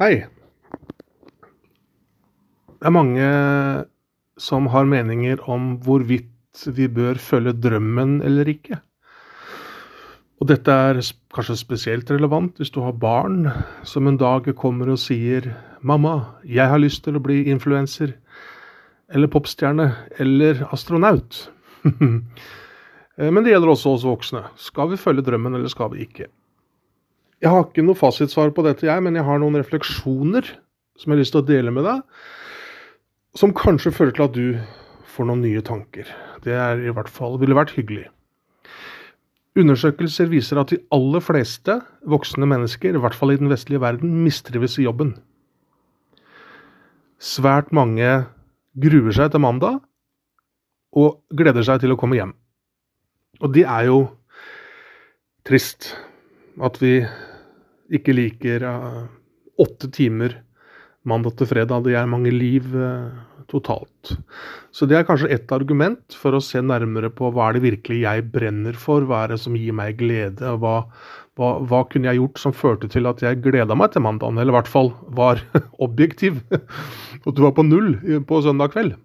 Hei. Det er mange som har meninger om hvorvidt vi bør følge drømmen eller ikke. Og dette er kanskje spesielt relevant hvis du har barn som en dag kommer og sier 'Mamma, jeg har lyst til å bli influenser', eller popstjerne, eller astronaut. Men det gjelder også oss voksne. Skal vi følge drømmen, eller skal vi ikke? Jeg har ikke noe fasitsvar på dette, jeg, men jeg har noen refleksjoner som jeg har lyst til å dele med deg, som kanskje fører til at du får noen nye tanker. Det er i hvert fall, ville vært hyggelig. Undersøkelser viser at de aller fleste voksne mennesker, i hvert fall i den vestlige verden, mistrives i jobben. Svært mange gruer seg til mandag og gleder seg til å komme hjem. Og det er jo trist at vi ikke liker uh, åtte timer mandag til fredag. Det er mange liv uh, totalt. Så det er kanskje ett argument for å se nærmere på hva er det virkelig jeg brenner for, hva er det som gir meg glede, og hva, hva, hva kunne jeg gjort som førte til at jeg gleda meg til mandagen, eller i hvert fall var objektiv, og du var på null på søndag kveld.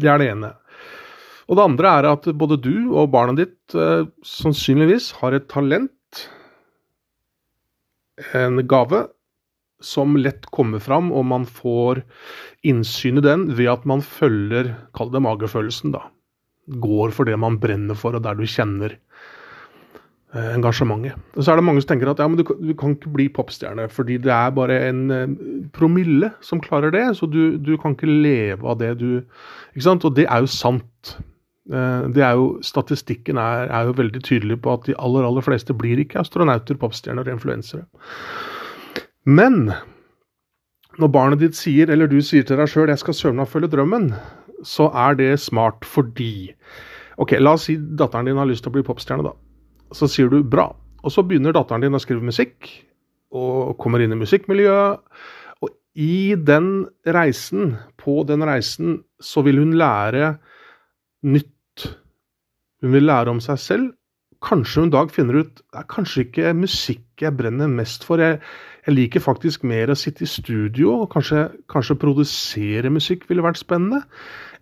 Det er det ene. Og det andre er at både du og barnet ditt eh, sannsynligvis har et talent, en gave, som lett kommer fram, og man får innsyn i den ved at man følger, kall det magefølelsen, da. Går for det man brenner for, og der du kjenner engasjementet. engasjementet. Så er det mange som tenker at ja, men du, du, kan ikke bli popstjerne, fordi det er bare en eh, promille som klarer det, så du, du kan ikke leve av det du Ikke sant? Og det er jo sant. Eh, det er jo, Statistikken er, er jo veldig tydelig på at de aller aller fleste blir ikke astronauter, popstjerner og influensere. Men når barnet ditt sier, eller du sier til deg sjøl 'jeg skal søvne og følge drømmen', så er det smart fordi Ok, la oss si datteren din har lyst til å bli popstjerne, da. Så sier du 'bra'. Og så begynner datteren din å skrive musikk, og kommer inn i musikkmiljøet. Og i den reisen, på den reisen, så vil hun lære nytt. Hun vil lære om seg selv. Kanskje hun en dag finner ut det er kanskje ikke musikk jeg brenner mest for. Jeg, jeg liker faktisk mer å sitte i studio og kanskje, kanskje, produsere musikk ville vært spennende.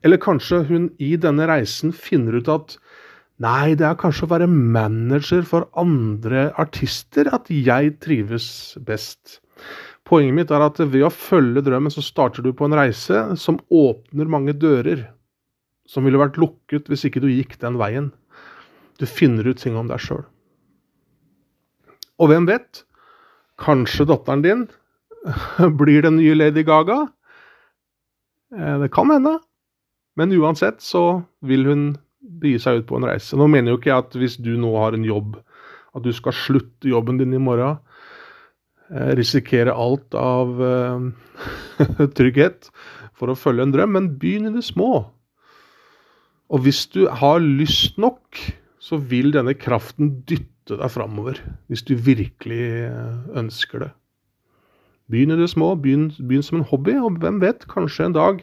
Eller kanskje hun i denne reisen finner ut at nei, det er kanskje å være manager for andre artister at jeg trives best. Poenget mitt er at ved å følge drømmen, så starter du på en reise som åpner mange dører. Som ville vært lukket hvis ikke du gikk den veien. Du finner ut ting om deg sjøl. Og hvem vet? Kanskje datteren din blir den nye Lady Gaga? Eh, det kan hende. Men uansett så vil hun begi seg ut på en reise. Nå mener jo ikke jeg at hvis du nå har en jobb, at du skal slutte jobben din i morgen, eh, risikere alt av uh, trygghet for å følge en drøm, men begynn i det små. Og hvis du har lyst nok, så vil denne kraften dytte deg framover hvis du virkelig eh, ønsker det. Begynn i det små, begynn, begynn, som en hobby, og hvem vet, kanskje en dag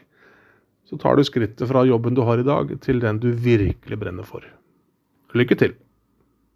så tar du skrittet fra jobben du har i dag, til den du virkelig brenner for. Lykke til!